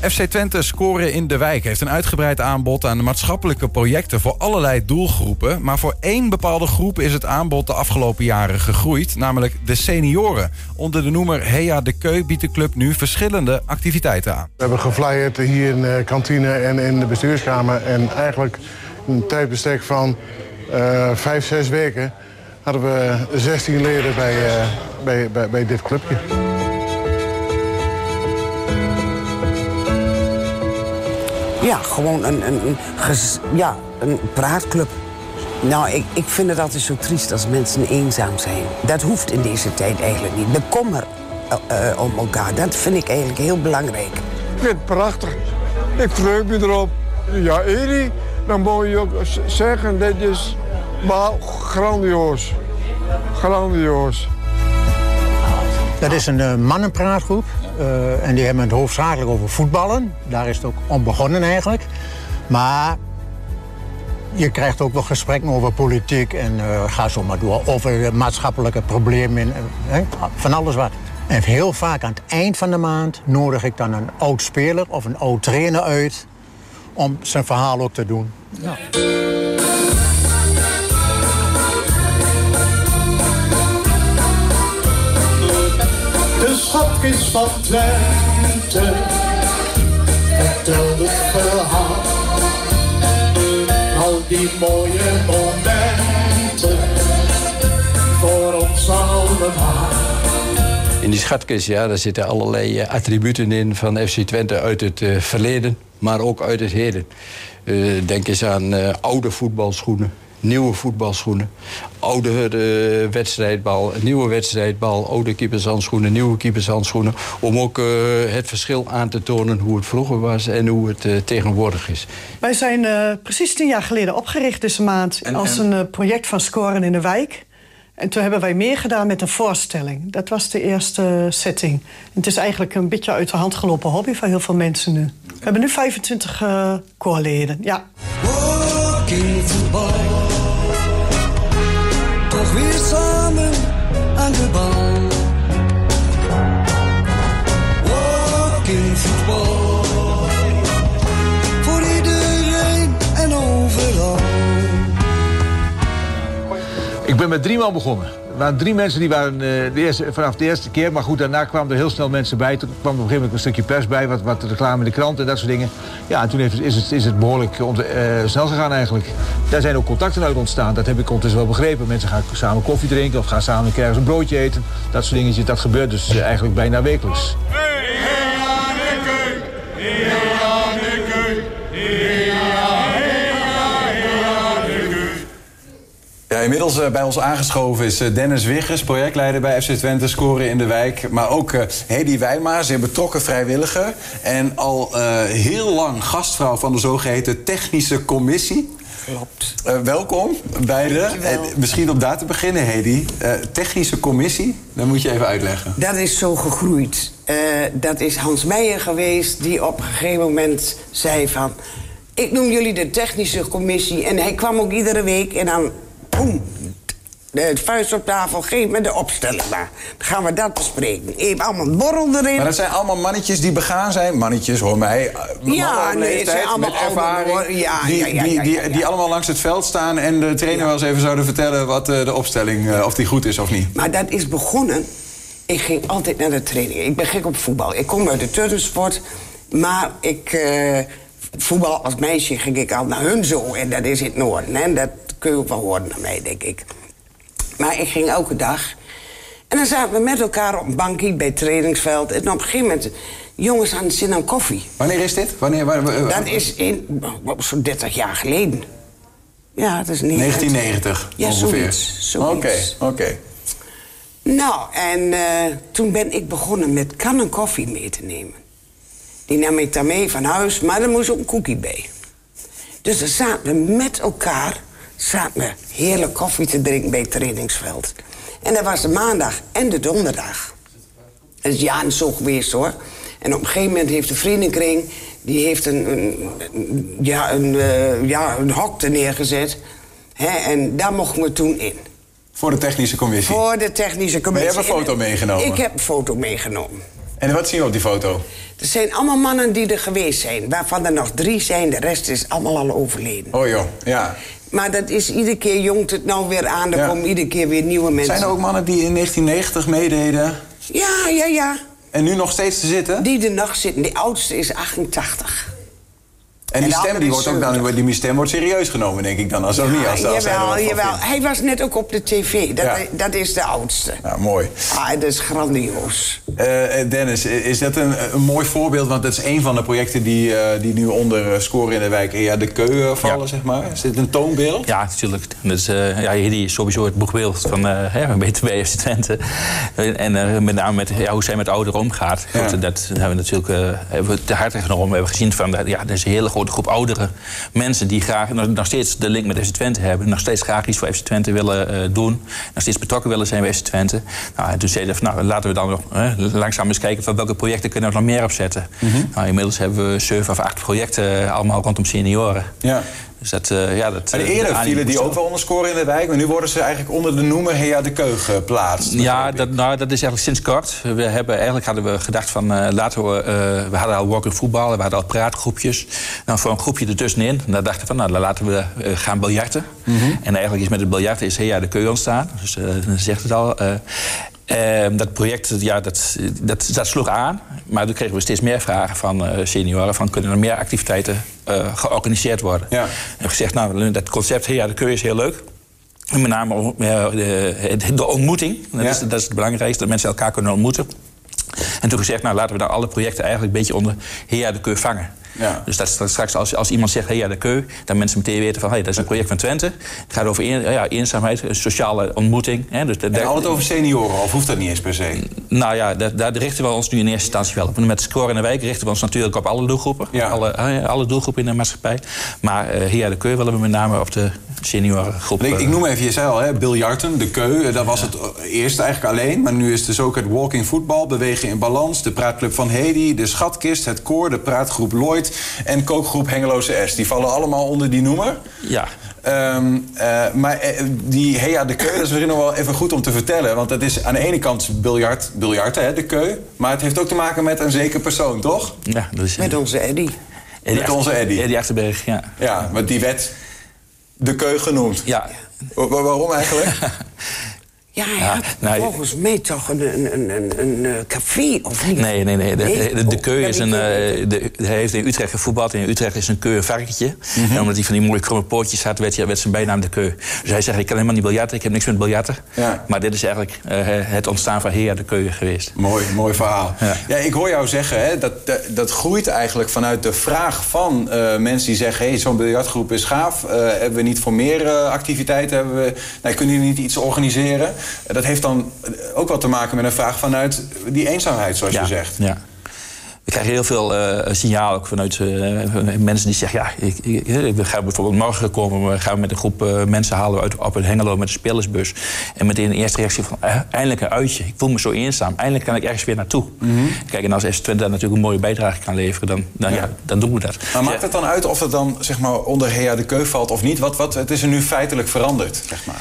FC Twente Scoren in de Wijk heeft een uitgebreid aanbod aan maatschappelijke projecten voor allerlei doelgroepen. Maar voor één bepaalde groep is het aanbod de afgelopen jaren gegroeid, namelijk de senioren. Onder de noemer Hea de Keu biedt de club nu verschillende activiteiten aan. We hebben geflyerd hier in de kantine en in de bestuurskamer. En eigenlijk een tijdbestek van uh, vijf, zes weken hadden we 16 leden uh, bij, bij, bij dit clubje. Ja, gewoon een, een, ja, een praatclub. Nou, ik, ik vind het altijd zo triest als mensen eenzaam zijn. Dat hoeft in deze tijd eigenlijk niet. De kommer eh, eh, om elkaar, dat vind ik eigenlijk heel belangrijk. Ik vind het prachtig. Ik verheug me erop. Ja, Eri, dan moet je ook zeggen, dit is maar grandioos. Grandioos. Dat is een eh, mannenpraatgroep. eh, en die hebben het hoofdzakelijk over voetballen. Daar is het ook om begonnen eigenlijk. Maar je krijgt ook wel gesprekken over politiek en eh, ga zo maar door. Over maatschappelijke problemen, hè, van alles wat. En heel vaak aan het eind van de maand nodig ik dan een oud speler of een oud trainer uit om zijn verhaal ook te doen. De schatkist van Twente vertelt het verhaal. Al die mooie momenten voor ons allemaal. In die schatkist ja, daar zitten allerlei eh, attributen in van FC Twente uit het eh, verleden, maar ook uit het heden. Eh, denk eens aan eh, oude voetbalschoenen, nieuwe voetbalschoenen, oude eh, wedstrijdbal, nieuwe wedstrijdbal, oude keepershandschoenen, nieuwe keepershandschoenen. Om ook eh, het verschil aan te tonen hoe het vroeger was en hoe het eh, tegenwoordig is. Wij zijn eh, precies tien jaar geleden opgericht deze maand als een project van Scoren in de Wijk. En toen hebben wij meer gedaan met een voorstelling. Dat was de eerste setting. En het is eigenlijk een beetje uit de hand gelopen hobby van heel veel mensen nu. We hebben nu 25 eh koorleden, ja. Walking. Toch weer samen aan de bal. Walking voetbal. Voor iedereen en overal. Ik ben met drie man begonnen. Er waren drie mensen die waren eh, de eerste, vanaf de eerste keer. Maar goed, daarna kwamen er heel snel mensen bij. Toen kwam op een gegeven moment een stukje pers bij. Wat, wat reclame in de krant en dat soort dingen. Ja, en toen heeft, is, het, is het behoorlijk eh, snel gegaan eigenlijk. Daar zijn ook contacten uit ontstaan. Dat heb ik ondertussen wel begrepen. Mensen gaan samen koffie drinken of gaan samen ergens een broodje eten. Dat soort dingetjes. Dat gebeurt dus eigenlijk bijna wekelijks. Inmiddels eh, bij ons aangeschoven is eh, Dennis Wiggers, projectleider bij FC Twente, scoren in de wijk. Maar ook eh Hedy Wijma, zeer betrokken vrijwilliger. En al heel lang gastvrouw van de zogeheten technische commissie. Klopt. Welkom, beiden. Dankjewel. Eh, misschien om daar te beginnen, Hedy. Technische commissie, dat moet je even uitleggen. Dat is zo gegroeid. Dat is Hans Meijer geweest die op een gegeven moment zei van... ik noem jullie de technische commissie. En hij kwam ook iedere week en dan... Boem, de vuist op tafel, geef me de opstelling maar. Dan gaan we dat bespreken. Even allemaal een borrel erin. Maar dat zijn allemaal mannetjes die begaan zijn. Mannetjes, hoor mij. eh, op nee, het zijn allemaal met ervaring. Ja, die, ja, ja, die, ja, die, ja, ja. die allemaal langs het veld staan en de trainer wel eens even zouden vertellen wat eh, de opstelling, eh, of die goed is of niet. Maar dat is begonnen. Ik ging altijd naar de training. Ik ben gek op voetbal. Ik kom uit de turnsport. Maar ik... voetbal als meisje ging ik al naar hun zo. En dat is in het noorden. Hè? Dat kun je ook wel horen naar mij, denk ik. Maar ik ging elke dag. En dan zaten we met elkaar op een bankje bij het trainingsveld. En op een gegeven moment... Jongens aan het zin aan koffie. Wanneer is dit? Wanneer, waar- waar- Dat is in... oh, Zo'n 30 jaar geleden. Ja, dat is niet... 1990 Ja, ongeveer. Oké, oké. Nou, en eh, toen ben ik begonnen met kannen koffie mee te nemen. Die nam ik dan mee van huis, maar er moest ook een koekie bij. Dus dan zaten we met elkaar zaten we heerlijk koffie te drinken bij het trainingsveld. En dat was de maandag en de donderdag. Dat is jaren zo geweest hoor. En op een gegeven moment heeft de vriendenkring... die heeft een, ja, een, eh, ja, een hok er neergezet. Hè, en daar mochten we toen in. Voor de technische commissie. Voor de technische Maar je commissie. hebt een foto meegenomen. Ik heb een foto meegenomen. En wat zien we op die foto? Er zijn allemaal mannen die er geweest zijn. Waarvan er nog drie zijn. De rest is allemaal al overleden. Oh joh, ja. Maar dat is iedere keer jongt het nou weer aan. Er Ja. komen iedere keer weer nieuwe mensen. Zijn er ook mannen die in 1990 meededen Ja, ja, ja. en nu nog steeds te zitten? Die er nog zitten. Die oudste is 88. En die stem die wordt ook dan, die stem wordt serieus genomen, denk ik dan. Als ook niet, als, als hij jawel, jawel. vindt. Hij was net ook op de tv. Dat, Ja. dat is de oudste. Ja, mooi. Ah, dat is grandioos. Eh, eh, Dennis, is dat een, een mooi voorbeeld? Want dat is een van de projecten die, eh, die nu onder eh, scoren in de wijk ja, de keu eh, vallen, Ja. zeg maar. Is dit een toonbeeld? Ja, natuurlijk. Dus, eh ja, die is sowieso het boegbeeld van eh hè, BTW FC Twente. En eh, met name met, ja, hoe zij met ouderen omgaat. Ja. Goed, dat hebben we natuurlijk eh, hebben we te harte genomen. We hebben gezien van, ja, er is een hele grote groep oudere mensen... die graag nog, steeds de link met FC Twente hebben. Nog steeds graag iets voor FC Twente willen eh, doen. Nog steeds betrokken willen zijn bij FC Twente. Nou, en toen zeiden we, van, nou, laten we dan nog langzaam eens kijken... van welke projecten kunnen we nog meer opzetten. nou, inmiddels hebben we zeven of acht projecten... eh, allemaal rondom senioren. Ja. Dus dat, eh, ja, dat, Maar eh, eerder vielen die ook wel onder scoren in de wijk... maar nu worden ze eigenlijk onder de noemer Hea de Keu geplaatst. Ja, dat, nou, dat is eigenlijk sinds kort. We hebben, eigenlijk hadden we gedacht van eh, laten we... we hadden al walking voetbal, we hadden al praatgroepjes. Nou, voor een groepje ertussenin. En daar dachten we van, nou, dan laten we gaan biljarten. En eigenlijk is met het biljarten is Hea de Keu ontstaan. Dus dan zegt het al. Eh. Ehm, dat project ja, dat, dat, dat sloeg aan. Maar toen kregen we steeds meer vragen van eh, senioren... van kunnen er meer activiteiten eh, georganiseerd worden. Ja. En gezegd, nou, dat concept Hea de Keu is heel leuk. En met name eh, de, de ontmoeting. Dat, Ja. is, dat is het belangrijkste, dat mensen elkaar kunnen ontmoeten. En toen gezegd, nou laten we dan alle projecten eigenlijk een beetje onder Hea de Keu vangen. Ja. Dus dat, straks als, als iemand zegt Hea de Keu, dan mensen meteen weten van hey, dat is een project van Twente. Het gaat over een, ja, eenzaamheid, een sociale ontmoeting. Hè, dus dat- En altijd over senioren, of hoeft dat niet eens per se? nou ja, daar, daar richten we ons nu in eerste instantie wel op. Met Score in de Wijk richten we ons natuurlijk op alle doelgroepen. Ja. Alle, alle doelgroepen in de maatschappij. Maar eh Hea de Keu willen we met name op de seniorengroep. Ik, ik eh, noem even, je zei al, hè, biljarten, de keu. eh, Dat was het eerst eigenlijk alleen. Maar nu is dus ook het walking voetbal, bewegen in balans... de praatclub van Hedy, de schatkist, het koor... de praatgroep Lloyd en kookgroep Hengeloze S. Die vallen allemaal onder die noemer. Ja, Ehm, eh, maar eh, die Hea de Keu, dat is misschien nog wel even goed om te vertellen. Want het is aan de ene kant biljart, biljarten, hè, de Keu. Maar het heeft ook te maken met een zeker persoon, toch? ja dat is, Met onze Eddy. Eddie met onze Eddie. Eddie Achterberg, ja. Ja, want die werd de Keu genoemd. Ja, Wa- wa- waarom eigenlijk? Ja, hij Ja, had nou, volgens mij toch een, een, een, een, een eh, café, of niet? Nee, nee, nee. De, Nee? de, de Oh, is een. eh, de, hij heeft in Utrecht gevoetbald. En in Utrecht is een keu een varkentje. En omdat hij van die mooie kromme pootjes had, werd, hij- werd zijn bijnaam de keu. Dus hij zegt: Ik kan helemaal niet biljarten, ik heb niks met biljarten. Ja. Maar dit is eigenlijk eh, het ontstaan van Hea de Keu geweest. Mooi, mooi verhaal. Ja. Ja. ik hoor jou zeggen, hè, dat, dat, groeit eigenlijk vanuit de vraag van eh, mensen die zeggen... hey, zo'n biljartgroep is gaaf. Eh, hebben we niet voor meer eh, activiteiten? Hebben we, nee, kunnen jullie niet iets organiseren? Dat heeft dan ook wat te maken met een vraag vanuit die eenzaamheid, zoals je zegt. Ja. We krijgen heel veel eh signaal ook vanuit eh, mensen die zeggen... ja, ik, ik, we gaan bijvoorbeeld morgen komen... we gaan met een groep eh, mensen halen uit, op een Hengelo met een spelersbus. En meteen de eerste reactie van... eindelijk een uitje, ik voel me zo eenzaam. Eindelijk kan ik ergens weer naartoe. Kijk, en als S20 daar natuurlijk een mooie bijdrage kan leveren... dan, dan, ja. dan doen we dat. Maar maakt het dan uit of het dan zeg maar, onder Hea de Keu valt of niet? Wat, wat, het is er nu feitelijk veranderd, zeg maar.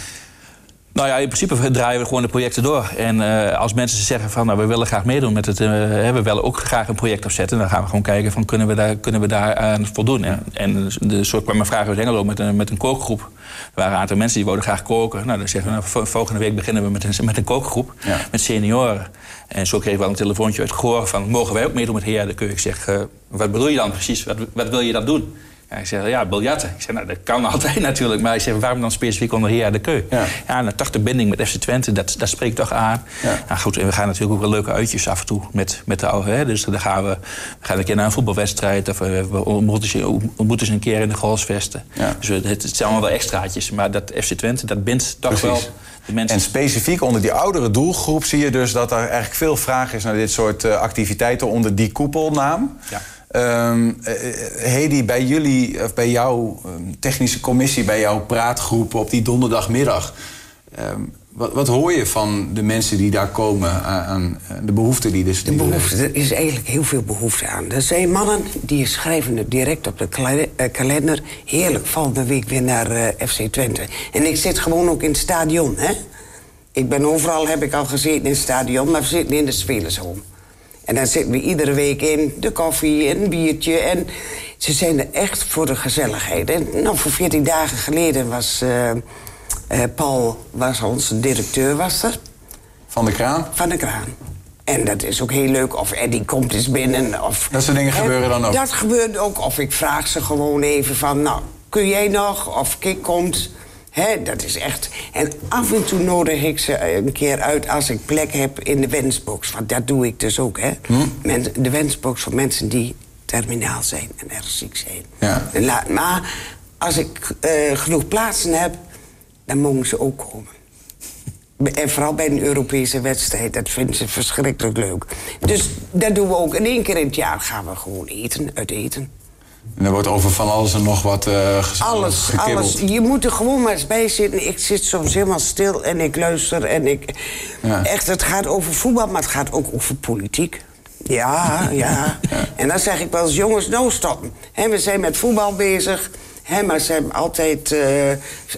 Nou ja, in principe draaien we gewoon de projecten door. En eh, als mensen zeggen van nou, we willen graag meedoen met het, eh, hè, we willen ook graag een project opzetten, dan gaan we gewoon kijken van kunnen we daar, kunnen we daar aan voldoen. En, en de, zo kwam een vraag uit Hengelo met een, met een kookgroep. Er waren een aantal mensen die wilden graag koken. Nou, dan zeggen we nou, vo- volgende week beginnen we met een, met een kookgroep Ja. met senioren. En zo kregen we al een telefoontje uit Goor van mogen wij ook meedoen met Heer de Keu? Ik zeg, eh, wat bedoel je dan precies? Wat, wat wil je dan doen? Ik zeg, ja, biljarten. Ik zeg, nou, dat kan altijd natuurlijk. Maar zeg, waarom dan specifiek onder Heer de Keu? Ja. Ja, en toch de binding met FC Twente, dat, dat spreekt toch aan. Ja. Nou goed, en we gaan natuurlijk ook wel leuke uitjes af en toe met, met de oude. Hè? Dus dan gaan we, we gaan een keer naar een voetbalwedstrijd... of eh, we ontmoeten ze, ontmoeten ze een keer in de golfsvesten. Ja. Dus het, het zijn allemaal wel extraatjes. Maar dat FC Twente, dat bindt toch Precies. wel de mensen... En specifiek onder die oudere doelgroep zie je dus dat er eigenlijk veel vraag is naar dit soort eh, activiteiten onder die koepelnaam. Ja. Ehm, eh, eh, Hedy, bij jullie, of bij jouw ehm, technische commissie, bij jouw praatgroep op die donderdagmiddag. ehm, wat, wat hoor je van de mensen die daar komen aan, aan eh, de behoeften die dus De behoefte, er is eigenlijk heel veel behoefte aan. Er zijn mannen die schrijven het direct op de kalender. Heerlijk, volgende week weer naar FC Twente. En ik zit gewoon ook in het stadion, hè. Ik ben overal, heb ik al gezeten in het stadion, maar we zitten in de spelershome. En dan zitten we iedere week in, de koffie en een biertje. En ze zijn er echt voor de gezelligheid. En nou, voor 14 dagen geleden was eh, eh, Paul, was onze directeur, was er. Van de kraan? Van de kraan. En dat is ook heel leuk. Of Eddie komt eens binnen. Of, Dat soort dingen Hè, gebeuren dan ook? Dat gebeurt ook. Of ik vraag ze gewoon even van... nou, kun jij nog? Of Kik komt. Dat is echt... En af en toe nodig ik ze een keer uit als ik plek heb in de wensbox. Want dat doe ik dus ook, hè. Hm? De wensbox voor mensen die terminaal zijn en erg ziek zijn. Ja. En laat- maar als ik eh, genoeg plaatsen heb, dan mogen ze ook komen. En vooral bij een Europese wedstrijd, dat vinden ze verschrikkelijk leuk. Dus dat doen we ook. En één keer in het jaar gaan we gewoon eten, uit eten. En er wordt over van alles en nog wat gezellig Alles, gekibbeld. alles. Je moet er gewoon maar eens bij zitten. Ik zit soms helemaal stil en ik luister. En ik... Ja. Echt, het gaat over voetbal, maar het gaat ook over politiek. Ja, ja. En dan zeg ik wel eens, jongens, nou stoppen. Hè, we zijn met voetbal bezig. Maar ze hebben altijd... eh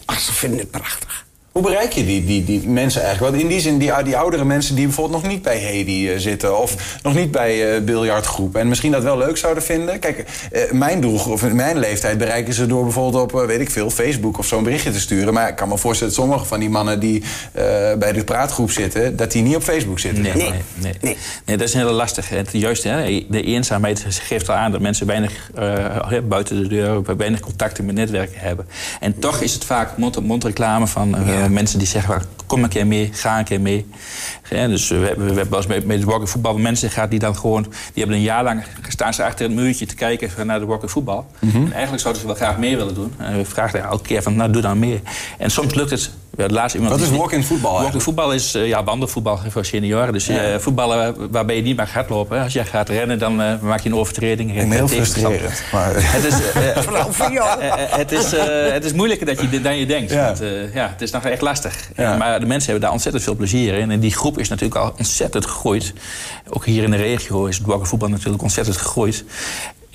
ach, ze vinden het prachtig. Hoe bereik je die, die, die mensen eigenlijk? Want in die zin, die, die oudere mensen die bijvoorbeeld nog niet bij Hedy eh, zitten... of nog niet bij eh biljartgroep en misschien dat wel leuk zouden vinden. Kijk, eh, mijn doelgroep, of mijn leeftijd bereiken ze door bijvoorbeeld op, weet ik veel... Facebook of zo'n berichtje te sturen. Maar ik kan me voorstellen dat sommige van die mannen die eh, bij de praatgroep zitten... dat die niet op Facebook zitten. Nee, nee, nee. nee. dat is heel lastig. Het, juist, hè, de eenzaamheid geeft al aan dat mensen weinig eh, buiten de deur, weinig contacten met netwerken hebben. En toch is het vaak mond-op-mond reclame van eh, mensen die zeggen: "Wel, kom een keer mee, ga een keer mee. Ja, dus we hebben, we hebben wel eens met, met Walking voetbal mensen gehad die dan gewoon, die hebben een jaar lang staan ze achter het muurtje te kijken naar de Walking voetbal. En eigenlijk zouden ze wel graag mee willen doen. En we vragen elke keer van, nou doe dan mee. En soms lukt het. Laatst iemand Wat is walk-in voetbal Walk-in voetbal is eh, ja, wandelvoetbal voor senioren. Dus eh, voetballen waarbij je niet mag hardlopen. Als jij gaat rennen, dan eh, maak je een overtreding. Ik ben heel frustrerend. Maar... Het is, het, is, het is moeilijker dat je, dan je denkt. Ja. Want, ja, het is nog echt lastig. Ja. Maar de mensen hebben daar ontzettend veel plezier in. En die groep is natuurlijk al ontzettend gegroeid. Ook hier in de regio is het walking voetbal natuurlijk ontzettend gegroeid.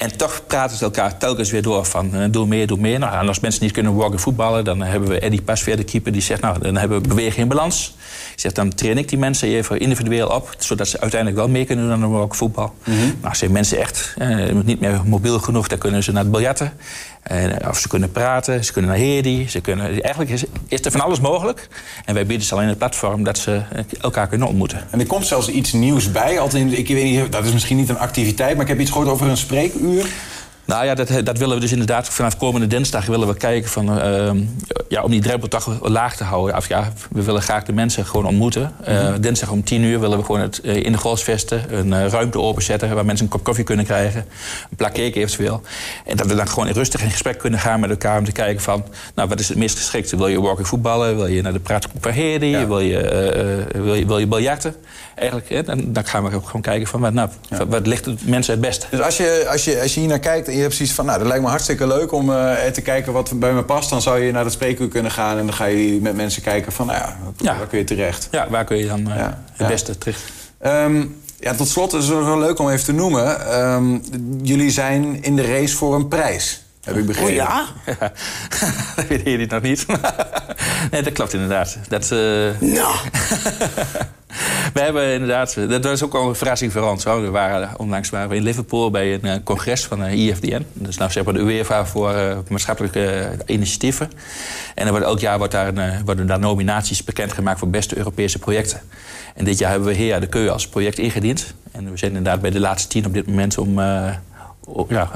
En toch praten ze elkaar telkens weer door van eh, doe meer, doe meer. Nou, en als mensen niet kunnen walken voetballen, dan hebben we Eddie Pasveer, de keeper, die zegt nou, dan hebben we beweging in balans. Ik zeg, dan train ik die mensen even individueel op, zodat ze uiteindelijk wel mee kunnen doen aan een walk voetbal. Mhm. Nou, zijn mensen echt eh, niet meer mobiel genoeg, dan kunnen ze naar het biljarten. Eh, of ze kunnen praten, ze kunnen naar Hedy. Ze kunnen, eigenlijk is, is er van alles mogelijk. En wij bieden ze alleen een platform dat ze eh, elkaar kunnen ontmoeten. En er komt zelfs iets nieuws bij. Altijd, ik weet niet, dat is misschien niet een activiteit, maar ik heb iets gehoord over een spreekuur. Nou ja, dat, dat willen we dus inderdaad vanaf komende dinsdag willen we kijken van, ehm, ja, om die drempel toch laag te houden. Of ja, we willen graag de mensen gewoon ontmoeten. Eh, dinsdag om 10 uur willen we gewoon het, eh, in de Golfsvesten een eh, ruimte openzetten waar mensen een kop koffie kunnen krijgen. Een plak cake eventueel. En dat we dan gewoon rustig in gesprek kunnen gaan met elkaar om te kijken van, nou wat is het meest geschikte? Wil je walking voetballen? Wil je naar de praatgroep van? Ja. Wil, je, eh, eh, wil, je, wil je biljarten? Eigenlijk, hè, dan, dan gaan we gewoon kijken van, wat, nou, wat ligt het mensen het beste? Dus als je, als, je, als je hier naar kijkt en je hebt zoiets van... nou, dat lijkt me hartstikke leuk om eh, te kijken wat bij me past... dan zou je naar het spreekuur kunnen gaan en dan ga je met mensen kijken van... nou ja, Ja. waar kun je terecht? Ja, waar kun je dan eh, het beste terug? Ehm, ja, tot slot is het wel leuk om even te noemen. Ehm, jullie zijn in de race voor een prijs, heb ik begrepen. Oh ja? dat weet je nog niet. nee, dat klopt inderdaad. Dat, eh, Nou, we hebben inderdaad... Dat was ook al een verrassing voor ons. Hoor. We waren onlangs waren we in Liverpool bij een eh, congres van de IFDN. Dus nou zeg maar de UEFA voor eh, maatschappelijke eh, initiatieven. En er wordt, elk jaar wordt daar een, eh, worden daar nominaties bekendgemaakt voor beste Europese projecten. En dit jaar hebben we Hea de Keu als project ingediend. En we zijn inderdaad bij de laatste tien op dit moment om... eh, om- ja,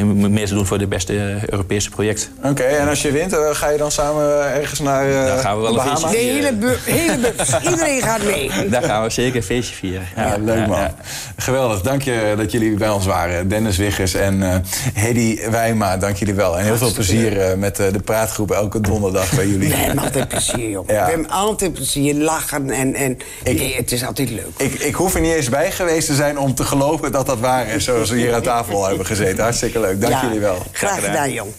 om meer te doen voor de beste eh, Europese projecten. Oké, en als je wint, eh, ga je dan samen ergens naar eh Dan gaan we wel de een hele, hele iedereen gaat mee. Daar gaan we zeker een feestje vieren. Ja, leuk man. ja. Geweldig. Dank je dat jullie bij ons waren. Dennis Wiggers en eh Hedy Wijma, dank jullie wel. En heel veel plezier eh, met eh, de praatgroep elke donderdag bij jullie. We hebben altijd plezier, jongen. Ja. We hebben altijd plezier, lachen en... en nee, het is altijd leuk. Ik, ik hoef er niet eens bij geweest te zijn om te geloven dat dat waar is. Zoals we hier aan tafel hebben gezeten. Hartstikke leuk. Dank Ja, jullie wel. Graag gedaan, jong.